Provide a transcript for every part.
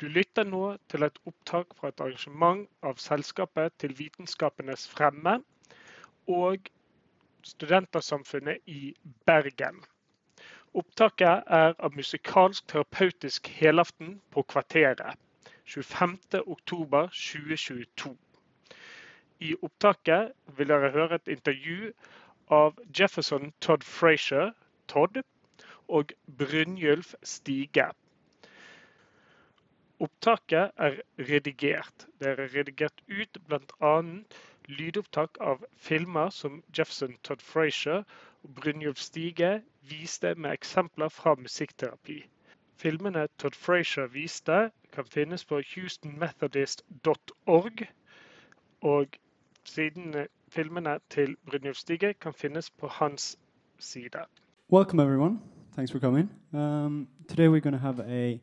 Du lytter nå til et opptak fra et arrangement av Selskapet til vitenskapenes fremme og Studentersamfunnet i Bergen. Opptaket er av musikalsk terapeutisk helaften på Kvarteret 25.10.2022. I opptaket vil dere høre et intervju av Jefferson Todd Frazier, Todd, og Brynjulf Stige. Opptaket er redigert. Det er redigert ut bl.a. lydopptak av filmer som Jefferson Todd Frazier og Brynjulf Stige viste med eksempler fra musikkterapi. Filmene Todd Frazier viste, kan finnes på houstonmethodist.org. Og siden filmene til Brynjulf Stige kan finnes på hans side. Welcome, everyone. Thanks for coming. Um, today we're going to have a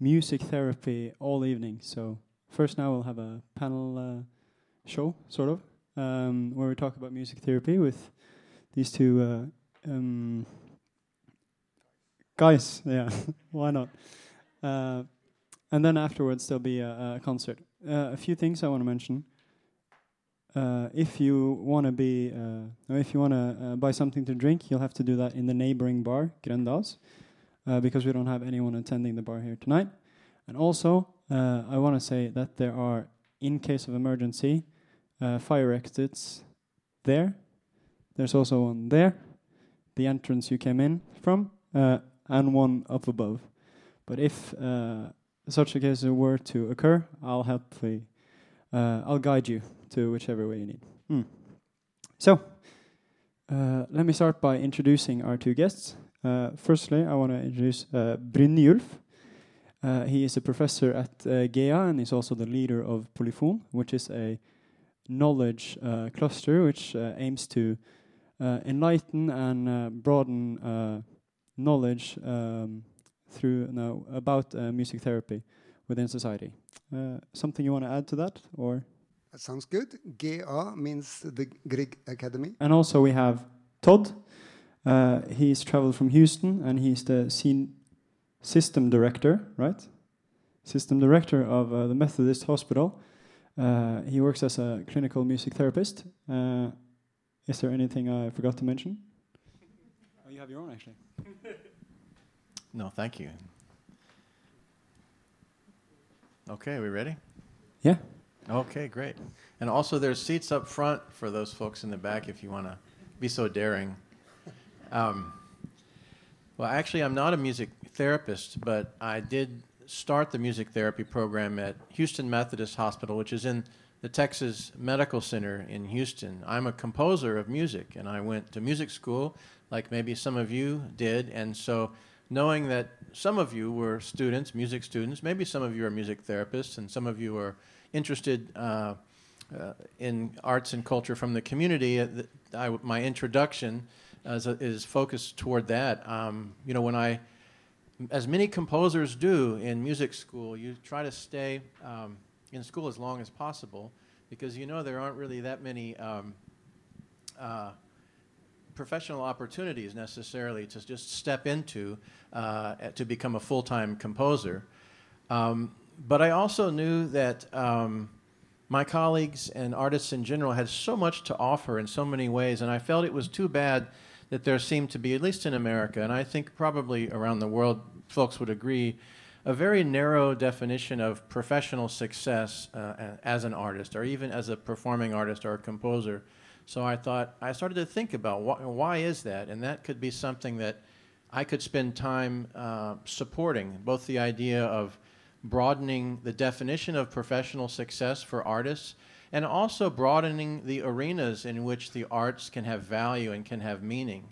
music therapy all evening. So first now we'll have a panel uh, show, sort of, um, where we talk about music therapy with these two uh, um, guys. Yeah, why not? Uh, and then afterwards there'll be a, a concert. Uh, a few things I want to mention. Uh, if you want to be, uh, if you want to uh, buy something to drink, you'll have to do that in the neighboring bar, Grendals, uh, because we don't have anyone attending the bar here tonight. And also, uh, I want to say that there are, in case of emergency, uh, fire exits there. There's also one there, the entrance you came in from, and one up above. But if such a case were to occur, I'll helpfully, I'll guide you to whichever way you need. Hmm. So, uh, let me start by introducing our two guests. Uh, firstly, I want to introduce uh, Brynjulf. Uh, he is a professor at uh, GEA and is also the leader of Polyfon, which is a knowledge uh, cluster which uh, aims to enlighten and broaden knowledge um, through now about music therapy within society. something you want to add to that, or? That sounds good. GA means the Grieg Academy. And also we have Todd. Uh, he's traveled from Houston and he's the system director, right? System director of uh, the Methodist Hospital. Uh, he works as a clinical music therapist. Uh, is there anything I forgot to mention? Oh, you have your own actually. no, thank you. Okay, are we ready? Yeah. Okay, great. And also, there's seats up front for those folks in the back if you want to be so daring. Um, well, actually, I'm not a music therapist, but I did start the music therapy program at Houston Methodist Hospital, which is in the Texas Medical Center in Houston. I'm a composer of music, and I went to music school, like maybe some of you did. And so, knowing that some of you were students, music students, maybe some of you are music therapists, and some of you are interested uh, uh, in arts and culture from the community, uh, I, my introduction is, is, focused toward that. Um, you know, when I, as many composers do in music school, you try to stay um, in school as long as possible because you know there aren't really that many um, uh, professional opportunities necessarily to just step into uh, to become a full-time composer. Um, but I also knew that um, my colleagues and artists in general had so much to offer in so many ways, and I felt it was too bad that there seemed to be, at least in America, and I think probably around the world, folks would agree, a very narrow definition of professional success uh, as an artist, or even as a performing artist or a composer. So I thought, I started to think about wh- why is that, and that could be something that I could spend time uh, supporting, both the idea of broadening the definition of professional success for artists and also broadening the arenas in which the arts can have value and can have meaning.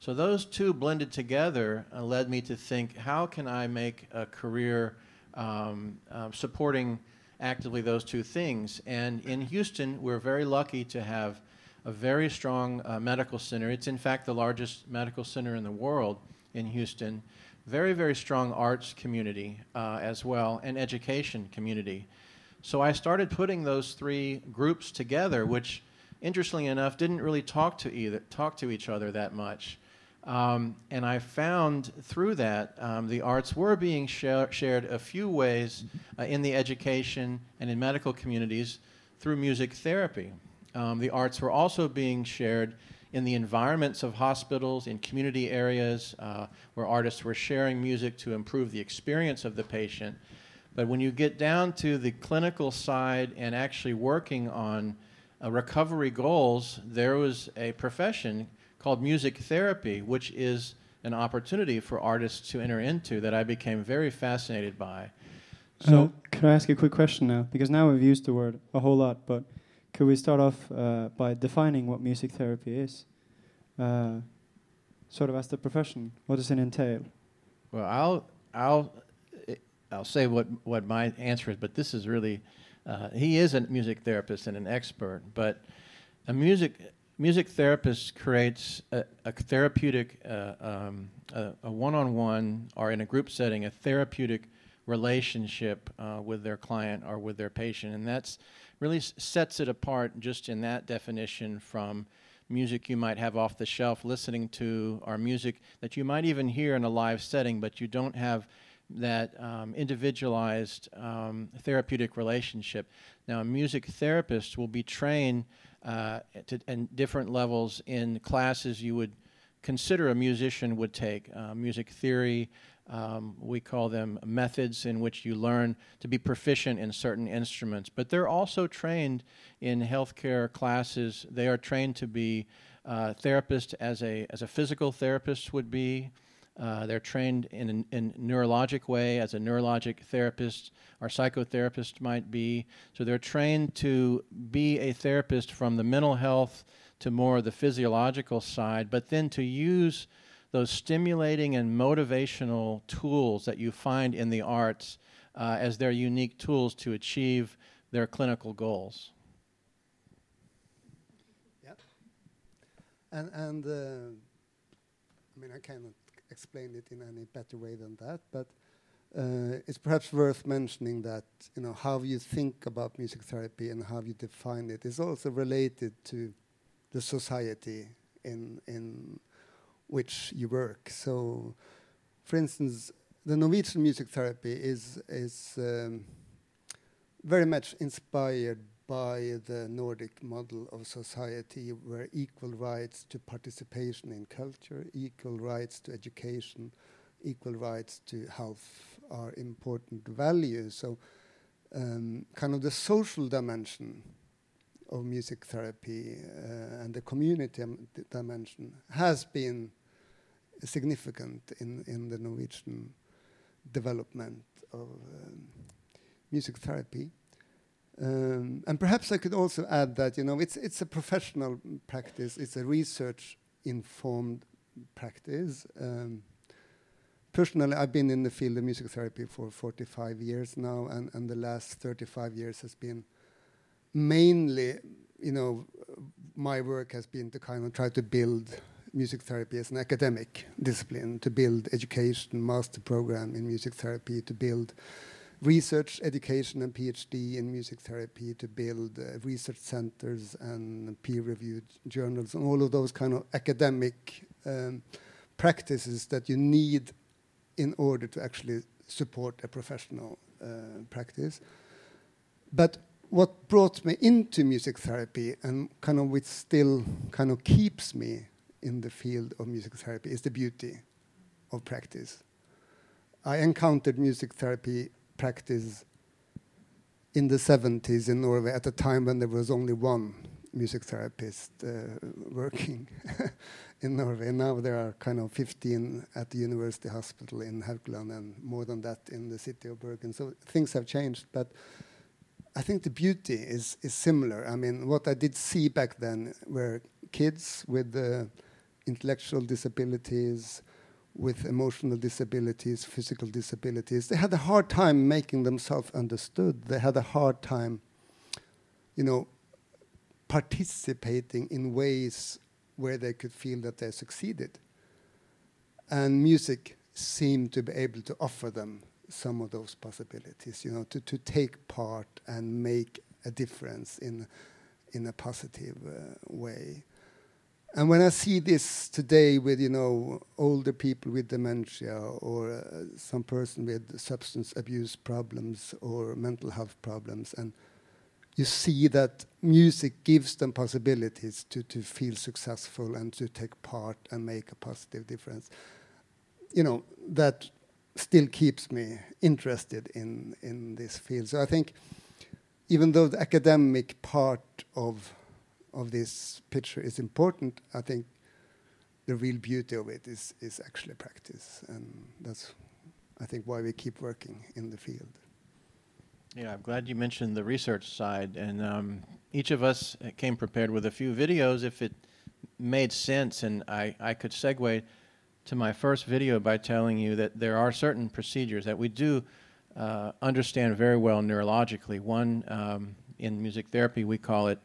So those two blended together uh, led me to think, how can I make a career um, uh, supporting actively those two things? And in Houston, we're very lucky to have a very strong uh, medical center. It's in fact the largest medical center in the world in Houston very, very strong arts community uh, as well, and education community. So I started putting those three groups together, which, interestingly enough, didn't really talk to either talk to each other that much. Um, and I found through that um, the arts were being share, shared a few ways uh, in the education and in medical communities through music therapy. Um, the arts were also being shared in the environments of hospitals, in community areas uh, where artists were sharing music to improve the experience of the patient. But when you get down to the clinical side and actually working on uh, recovery goals, there was a profession called music therapy, which is an opportunity for artists to enter into that I became very fascinated by. So, uh, could I ask you a quick question now? Because now we've used the word a whole lot, but could we start off uh, by defining what music therapy is? Uh, sort of as the profession, what does it entail? Well, I'll I'll I'll say what what my answer is, but this is really uh, he is a music therapist and an expert, but a music music therapist creates a, a therapeutic, uh, um, a, a, one-on-one or in a group setting, a therapeutic relationship uh, with their client or with their patient, and that's really s- sets it apart just in that definition from music you might have off the shelf listening to or music that you might even hear in a live setting, but you don't have that um, individualized um, therapeutic relationship. Now, a music therapist will be trained uh, to, and different levels in classes you would consider a musician would take uh, music theory. Um, we call them methods in which you learn to be proficient in certain instruments. But they're also trained in healthcare classes. They are trained to be uh, therapists as a as a physical therapist would be. Uh, they're trained in a in neurologic way as a neurologic therapist or psychotherapist might be. So they're trained to be a therapist from the mental health to more of the physiological side, but then to use those stimulating and motivational tools that you find in the arts uh, as their unique tools to achieve their clinical goals. Yeah. And, and uh, I mean, I cannot explain it in any better way than that, but uh, it's perhaps worth mentioning that you know how you think about music therapy and how you define it is also related to the society in in which you work. So, for instance, the Norwegian music therapy is is um, very much inspired by the Nordic model of society where equal rights to participation in culture, equal rights to education, equal rights to health are important values. So, um, kind of the social dimension of music therapy uh, and the community dimension has been significant in, in the Norwegian development of um, music therapy. Um, and perhaps I could also add that you know it's it's a professional practice. It's a research-informed practice. Um, personally, I've been in the field of music therapy for 45 years now, and, and the last 35 years has been mainly, you know, my work has been to kind of try to build music therapy as an academic discipline, to build education, master program in music therapy, to build research, education, and PhD in music therapy to build uh, research centers and peer-reviewed journals and all of those kind of academic um, practices that you need in order to actually support a professional uh, practice. But what brought me into music therapy and kind of which still kind of keeps me in the field of music therapy is the beauty of practice. I encountered music therapy practice in the 70s in Norway at a time when there was only one music therapist uh, working in Norway. Now there are kind of 15 at the University Hospital in Haukeland and more than that in the city of Bergen. So things have changed, but I think the beauty is, is similar. I mean, what I did see back then were kids with uh, intellectual disabilities, with emotional disabilities, physical disabilities, they had a hard time making themselves understood. They had a hard time, you know, participating in ways where they could feel that they succeeded. And music seemed to be able to offer them some of those possibilities, you know, to, to take part and make a difference in, in a positive uh, way. And when I see this today with you know older people with dementia or uh, some person with substance abuse problems or mental health problems, and you see that music gives them possibilities to, to feel successful and to take part and make a positive difference. You know that still keeps me interested in in this field. So I think even though the academic part of of this picture is important, I think the real beauty of it is is actually practice, and that's I think why we keep working in the field. Yeah, I'm glad you mentioned the research side, and um, each of us came prepared with a few videos if it made sense, and I, I could segue to my first video by telling you that there are certain procedures that we do uh, understand very well neurologically. One, um, in music therapy, we call it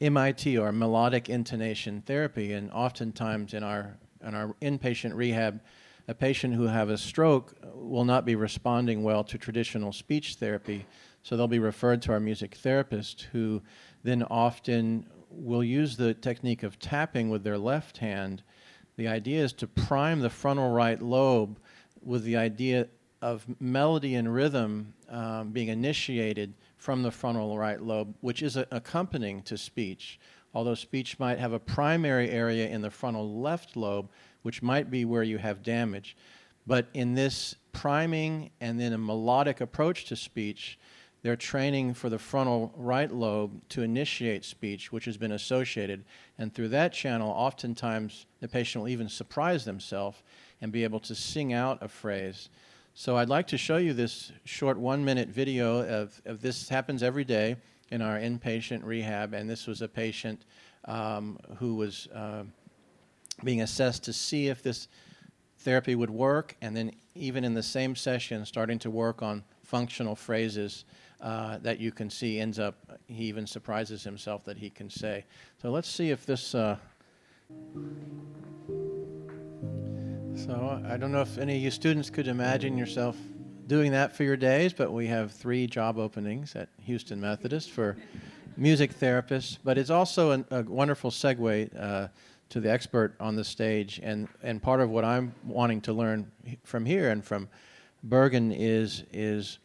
MIT or melodic intonation therapy, and oftentimes in our in our inpatient rehab, a patient who have a stroke will not be responding well to traditional speech therapy, so they'll be referred to our music therapist, who then often will use the technique of tapping with their left hand. The idea is to prime the frontal right lobe with the idea of melody and rhythm um, being initiated from the frontal right lobe, which is accompanying to speech. Although speech might have a primary area in the frontal left lobe, which might be where you have damage. But in this priming and then a melodic approach to speech, they're training for the frontal right lobe to initiate speech, which has been associated. And through that channel, oftentimes the patient will even surprise themselves and be able to sing out a phrase. So I'd like to show you this short one minute video of, of this happens every day in our inpatient rehab. And this was a patient um, who was uh, being assessed to see if this therapy would work. And then, even in the same session, starting to work on functional phrases uh, that you can see ends up, he even surprises himself that he can say. So let's see if this. Uh, so I don't know if any of you students could imagine yourself doing that for your days, but we have three job openings at Houston Methodist for music therapists. But it's also an, a wonderful segue uh, to the expert on the stage, and and part of what I'm wanting to learn from here and from Bergen is is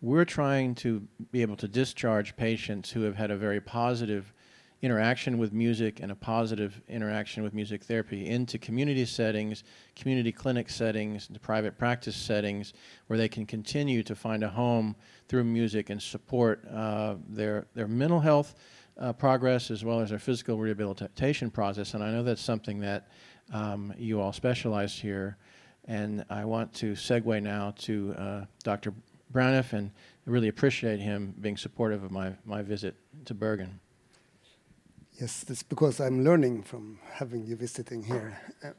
we're trying to be able to discharge patients who have had a very positive interaction with music and a positive interaction with music therapy into community settings, community clinic settings, into private practice settings, where they can continue to find a home through music and support uh, their their mental health uh, progress as well as their physical rehabilitation process. And I know that's something that um, you all specialize here. And I want to segue now to uh, Dr. Brynjulf and really appreciate him being supportive of my, my visit to Bergen. Yes, that's because I'm learning from having you visiting here. Uh,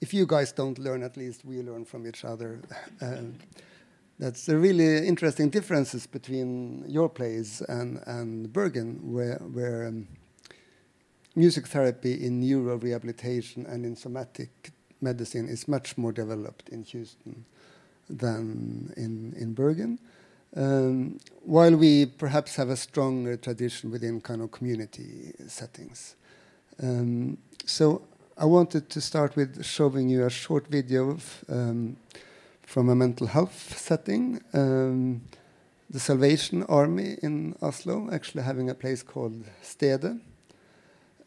if you guys don't learn, at least we learn from each other. Uh, that's a really interesting differences between your place and, and Bergen, where, where um, music therapy in neuro rehabilitation and in somatic medicine is much more developed in Houston than in, in Bergen. Um, while we perhaps have a stronger tradition within kind of community settings. Um, so I wanted to start with showing you a short video of, um, from a mental health setting. Um, the Salvation Army in Oslo, actually having a place called Stede.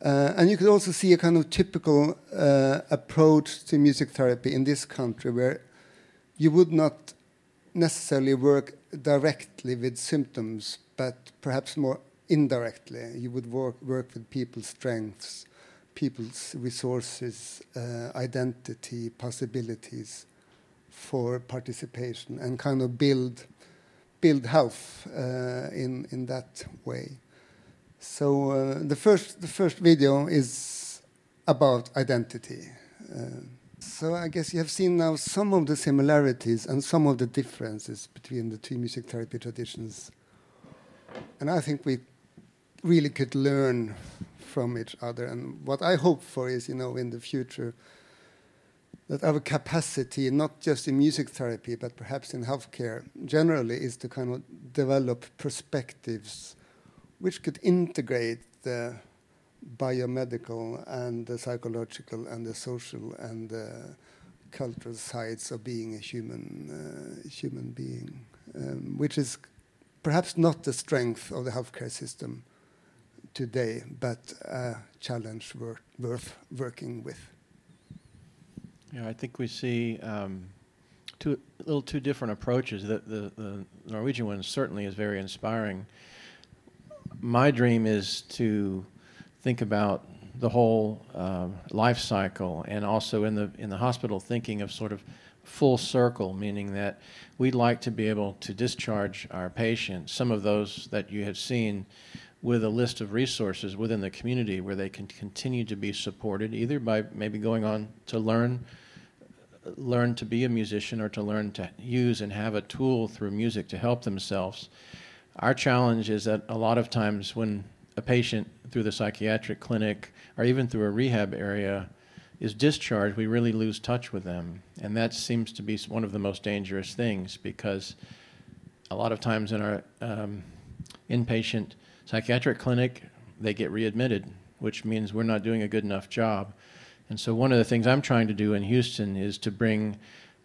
Uh, and you could also see a kind of typical uh, approach to music therapy in this country where you would not necessarily work directly with symptoms, but perhaps more indirectly. You would work, work with people's strengths, people's resources, uh, identity, possibilities for participation, and kind of build build health uh, in in that way. So uh, the first the first video is about identity. So I guess you have seen now some of the similarities and some of the differences between the two music therapy traditions. And I think we really could learn from each other. And what I hope for is, you know, in the future, that our capacity, not just in music therapy, but perhaps in healthcare generally, is to kind of develop perspectives which could integrate the biomedical and the psychological and the social and the cultural sides of being a human uh, human being, um, which is perhaps not the strength of the healthcare system today, but a challenge wor worth working with. Yeah, I think we see um, two little two different approaches. The, the, the Norwegian one certainly is very inspiring. My dream is to think about the whole uh, life cycle, and also in the in the hospital, thinking of sort of full circle, meaning that we'd like to be able to discharge our patients, some of those that you have seen, with a list of resources within the community where they can continue to be supported, either by maybe going on to learn learn to be a musician or to learn to use and have a tool through music to help themselves. Our challenge is that a lot of times when a patient through the psychiatric clinic or even through a rehab area is discharged, we really lose touch with them. And that seems to be one of the most dangerous things because a lot of times in our um, inpatient psychiatric clinic, they get readmitted, which means we're not doing a good enough job. And so, one of the things I'm trying to do in Houston is to bring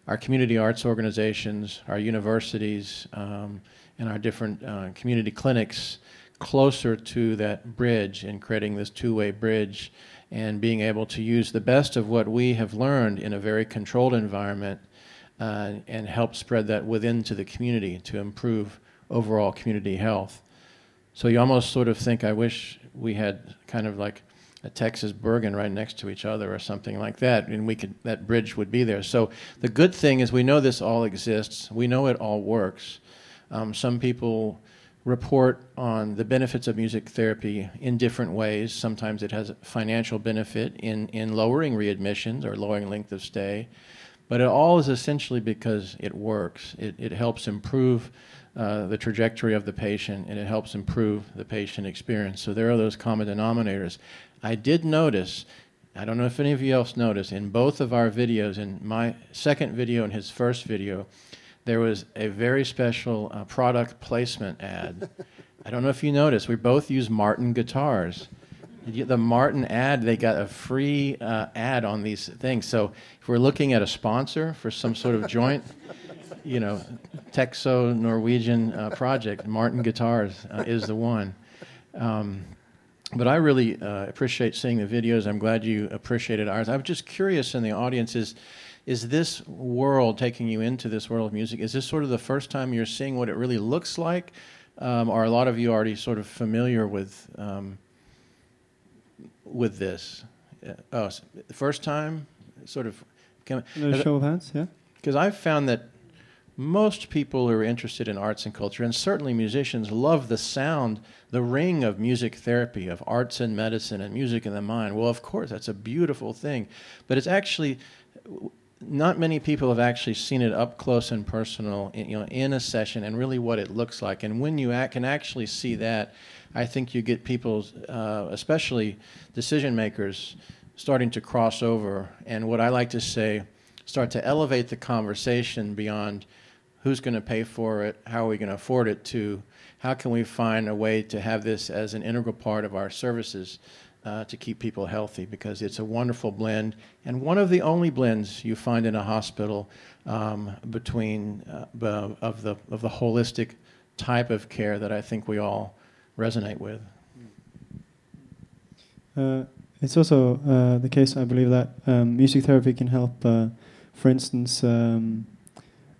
our community arts organizations, our universities, um, and our different uh, community clinics closer to that bridge and creating this two way bridge and being able to use the best of what we have learned in a very controlled environment uh, and help spread that within to the community to improve overall community health. So you almost sort of think, I wish we had kind of like a Texas Bergen right next to each other or something like that, and we could that bridge would be there. So the good thing is we know this all exists. We know it all works. Um, some people report on the benefits of music therapy in different ways. Sometimes it has a financial benefit in, in lowering readmissions or lowering length of stay, but it all is essentially because it works. It, it helps improve uh, the trajectory of the patient and it helps improve the patient experience. So there are those common denominators. I did notice, I don't know if any of you else noticed, in both of our videos, in my second video and his first video, there was a very special uh, product placement ad. I don't know if you noticed, we both use Martin guitars. The Martin ad, they got a free uh, ad on these things. So if we're looking at a sponsor for some sort of joint, you know, Texo Norwegian uh, project, Martin Guitars uh, is the one. Um, but I really uh, appreciate seeing the videos. I'm glad you appreciated ours. I'm just curious in the audience is is this world taking you into this world of music? Is this sort of the first time you're seeing what it really looks like? Um, are a lot of you already sort of familiar with um, with this? Uh, oh, the first time, sort of. Can, show of hands, yeah. Because I've found that most people who are interested in arts and culture, and certainly musicians, love the sound, the ring of music therapy, of arts and medicine and music in the mind. Well, of course, that's a beautiful thing, but it's actually not many people have actually seen it up close and personal, you know, in a session, and really what it looks like. And when you can actually see that, I think you get people, uh, especially decision makers, starting to cross over. And what I like to say, start to elevate the conversation beyond who's going to pay for it, how are we going to afford it, to how can we find a way to have this as an integral part of our services uh, to keep people healthy because it's a wonderful blend and one of the only blends you find in a hospital um, between uh, of the of the holistic type of care that I think we all resonate with. Uh, it's also uh, the case, I believe, that um, music therapy can help, uh, for instance, um,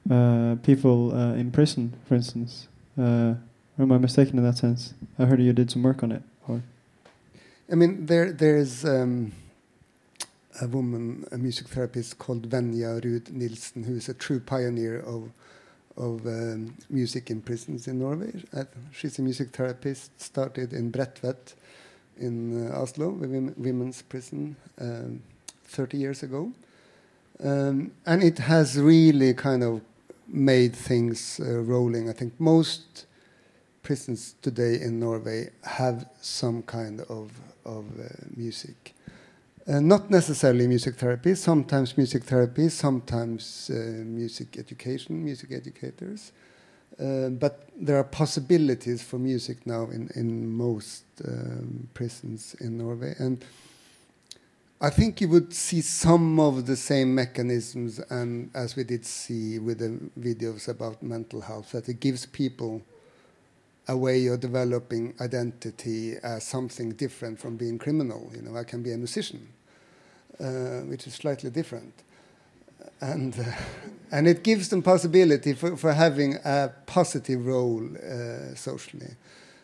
uh, people in prison, for instance. am I mistaken in that sense? I heard you did some work on it. I mean, there there's um, a woman, a music therapist called Venja Ruud Nilsen, who is a true pioneer of of um, music in prisons in Norway. Uh, she's a music therapist, started in Bredtvet in uh, Oslo, women, women's prison, um, 30 years ago. Um, and it has really kind of made things uh, rolling. I think most prisons today in Norway have some kind of of uh, music. Uh, not necessarily music therapy, sometimes music therapy, sometimes uh, music education, music educators. Uh, but there are possibilities for music now in, in most um, prisons in Norway. And I think you would see some of the same mechanisms and as we did see with the videos about mental health, that it gives people a way of developing identity as something different from being criminal. You know, I can be a musician, uh, which is slightly different and uh, and it gives them possibility for, for having a positive role uh, socially.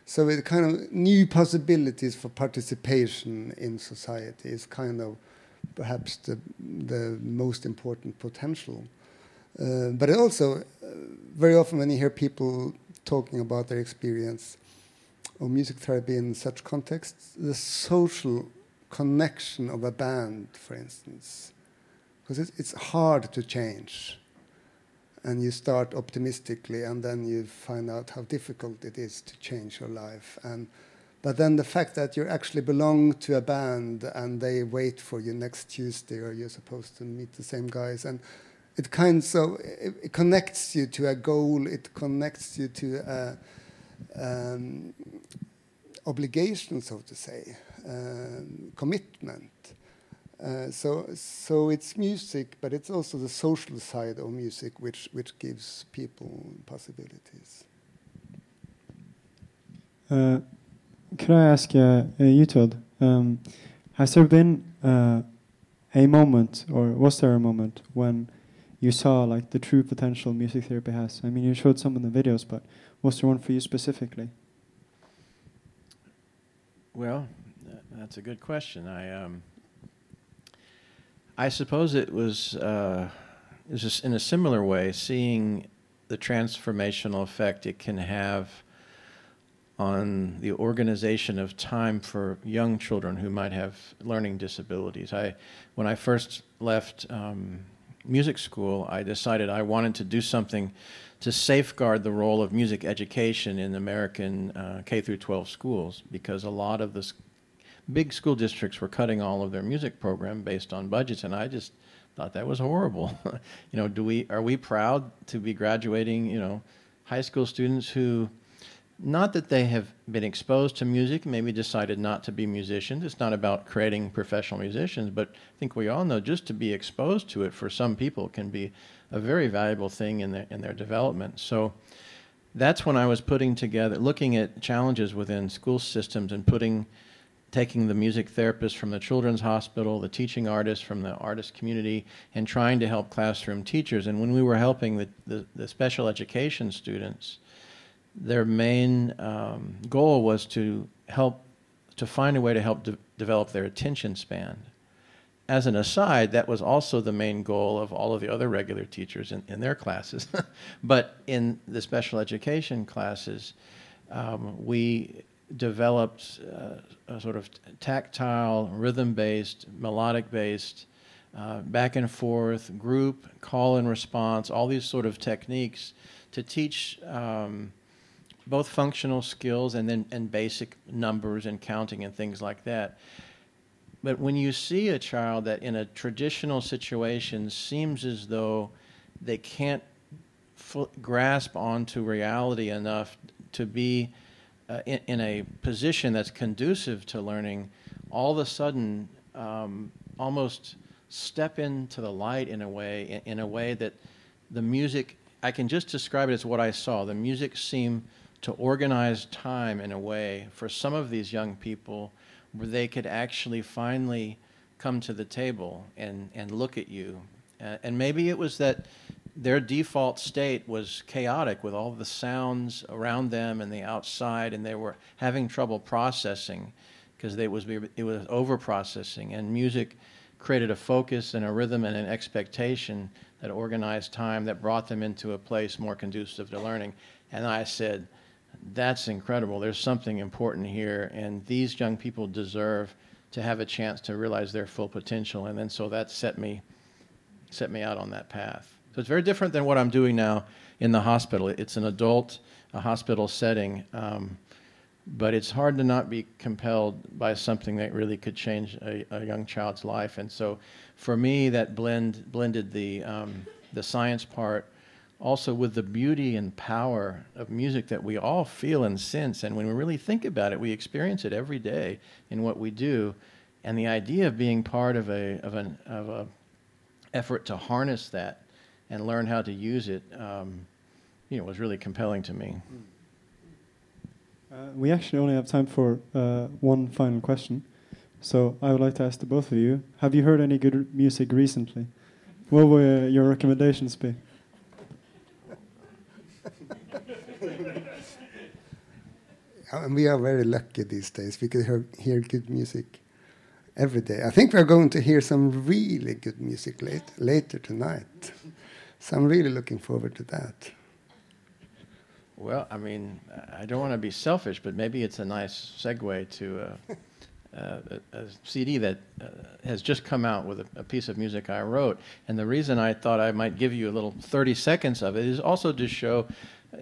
So it kind of new possibilities for participation in society is kind of perhaps the the most important potential. Uh, but also, uh, very often when you hear people talking about their experience of music therapy in such contexts, the social connection of a band, for instance, because it's, it's hard to change. And you start optimistically, and then you find out how difficult it is to change your life. And but then the fact that you actually belong to a band and they wait for you next Tuesday, or you're supposed to meet the same guys, and it kind of it, it connects you to a goal. It connects you to a um, obligation, so to say, um, commitment. Uh, so, so it's music, but it's also the social side of music which, which gives people possibilities. Uh, could I ask uh, uh, you, Todd? Um, has there been uh, a moment, or was there a moment when you saw like the true potential music therapy has? I mean, you showed some of the videos, but was there one for you specifically? Well, that's a good question. I um, I suppose it was, uh, it was in a similar way, seeing the transformational effect it can have on the organization of time for young children who might have learning disabilities. I, when I first left um, music school, I decided I wanted to do something to safeguard the role of music education in American uh, K through 12 schools because a lot of the big school districts were cutting all of their music program based on budgets, and I just thought that was horrible. you know, do we are we proud to be graduating? You know, high school students who, not that they have been exposed to music, maybe decided not to be musicians. It's not about creating professional musicians, but I think we all know just to be exposed to it for some people can be a very valuable thing in their in their development. So. That's when I was putting together, looking at challenges within school systems and putting taking the music therapist from the children's hospital, the teaching artist from the artist community, and trying to help classroom teachers. And when we were helping the, the, the special education students, their main um, goal was to help to find a way to help de- develop their attention span. As an aside, that was also the main goal of all of the other regular teachers in, in their classes. but in the special education classes, um, we developed uh, a sort of tactile, rhythm based, melodic based, uh, back and forth, group, call and response, all these sort of techniques to teach um, both functional skills and then and basic numbers and counting and things like that. But when you see a child that in a traditional situation seems as though they can't grasp onto reality enough to be uh, in, in, a position that's conducive to learning, all of a sudden um, almost step into the light in a way, in, in, a way that the music, I can just describe it as what I saw. The music seemed to organize time in a way for some of these young people where they could actually finally come to the table and, and look at you. Uh, and maybe it was that their default state was chaotic with all the sounds around them and the outside, and they were having trouble processing because it was it was over processing. And music created a focus and a rhythm and an expectation that organized time that brought them into a place more conducive to learning. And I said, "That's incredible. There's something important here, and these young people deserve." to have a chance to realize their full potential and then so that set me set me out on that path so it's very different than what I'm doing now in the hospital. It's an adult a hospital setting, um, but it's hard to not be compelled by something that really could change a, a young child's life. And so, for me, that blend blended the um, the science part also with the beauty and power of music that we all feel and sense. And when we really think about it, we experience it every day in what we do. And the idea of being part of a of an of a effort to harness that and learn how to use it, um, you know, was really compelling to me. Uh, we actually only have time for uh, one final question. So I would like to ask the both of you: Have you heard any good music recently? What will your recommendations be? And we are very lucky these days. We can hear, hear good music every day. I think we're going to hear some really good music late, later tonight. So I'm really looking forward to that. Well, I mean, I don't want to be selfish, but maybe it's a nice segue to uh, uh, a, a, CD that uh, has just come out with a, a, piece of music I wrote. And the reason I thought I might give you a little 30 seconds of it is also to show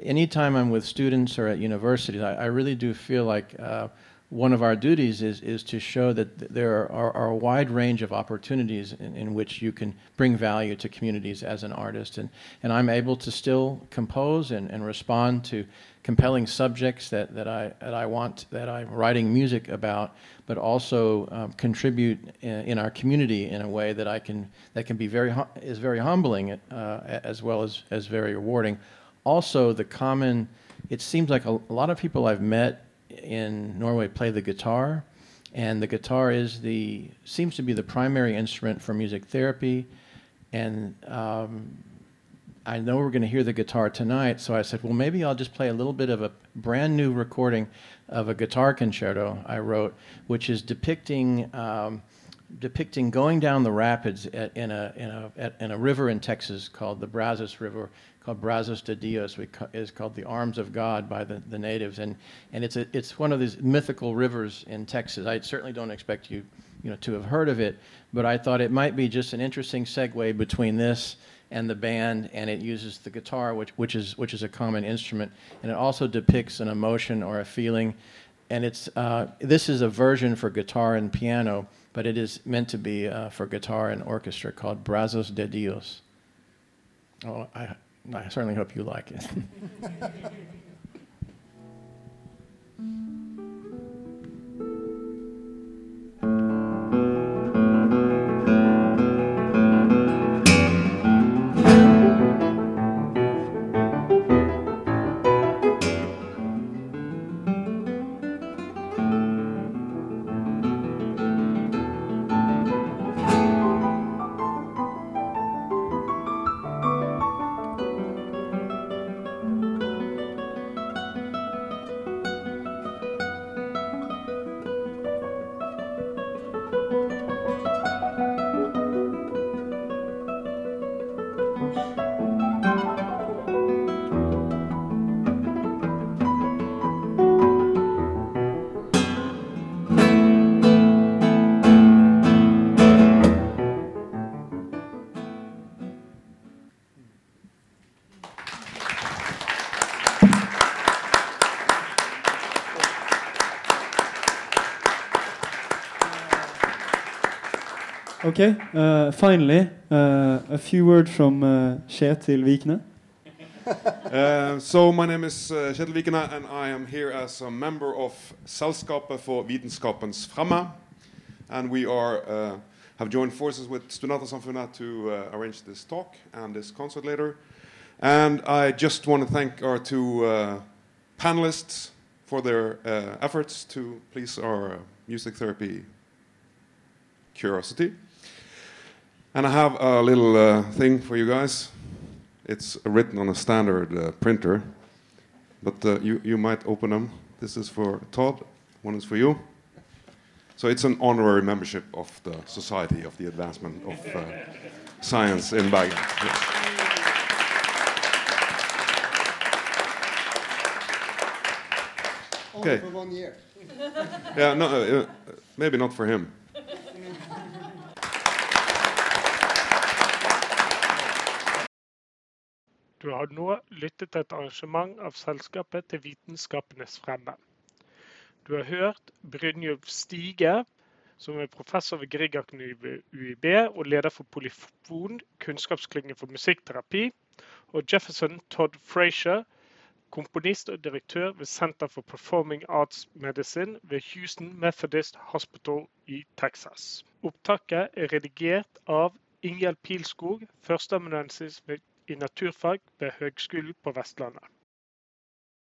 anytime I'm with students or at universities, I, I really do feel like uh, one of our duties is, is to show that there are, are, a wide range of opportunities in, in, which you can bring value to communities as an artist. And, and I'm able to still compose and, and respond to compelling subjects that, that, I, that I want, that I'm writing music about, but also um, contribute in, in, our community in a way that I can, that can be very, is very humbling uh, as well as, as very rewarding also the common it seems like a, a, lot of people I've met in Norway play the guitar, and the guitar is the seems to be the primary instrument for music therapy. And um, I know we're going to hear the guitar tonight, so I said, well, maybe I'll just play a little bit of a brand new recording of a guitar concerto I wrote, which is depicting. Um, depicting going down the rapids at, in, a, in, a, at, in a river in Texas called the Brazos River, called Brazos de Dios, which is called the Arms of God by the, the natives, and and it's a, it's one of these mythical rivers in Texas. I certainly don't expect you you know to have heard of it, but I thought it might be just an interesting segue between this and the band, and it uses the guitar, which which is which is a common instrument, and it also depicts an emotion or a feeling, and it's uh, this is a version for guitar and piano, but it is meant to be uh, for guitar and orchestra called Brazos de Dios. Oh, I I certainly hope you like it. Okay, uh, finally, uh, a few words from uh, Kjetil Vikne. uh, so my name is uh, Kjetil Vikne, and I am here as a member of Selskapet for Vitenskapens Fremme. And we are uh, have joined forces with Studentersamfunnet to uh, arrange this talk and this concert later. And I just want to thank our two uh, panelists for their efforts to please our music therapy curiosity. And I have a little uh, thing for you guys. It's written on a standard uh, printer, but uh, you, you might open them. This is for Todd, one is for you. So it's an honorary membership of the Society of the Advancement of uh, Science in Bergen. Yes. Okay. for one year. yeah, no, uh, maybe not for him. Har nå lyttet til et arrangement av Selskapet til vitenskapenes fremme. Du har hørt Brynjulf Stige, som er professor ved ved UiB og leder for Polyfon, kunnskapsklynge for musikkterapi, og Jefferson Todd Frazier, komponist og direktør ved Center for Performing Arts Medicine ved Houston Methodist Hospital i Texas. Opptaket er redigert av Ingjerd Pilskog, førsteamanuensis i naturfag ved Høgskolen på Vestlandet.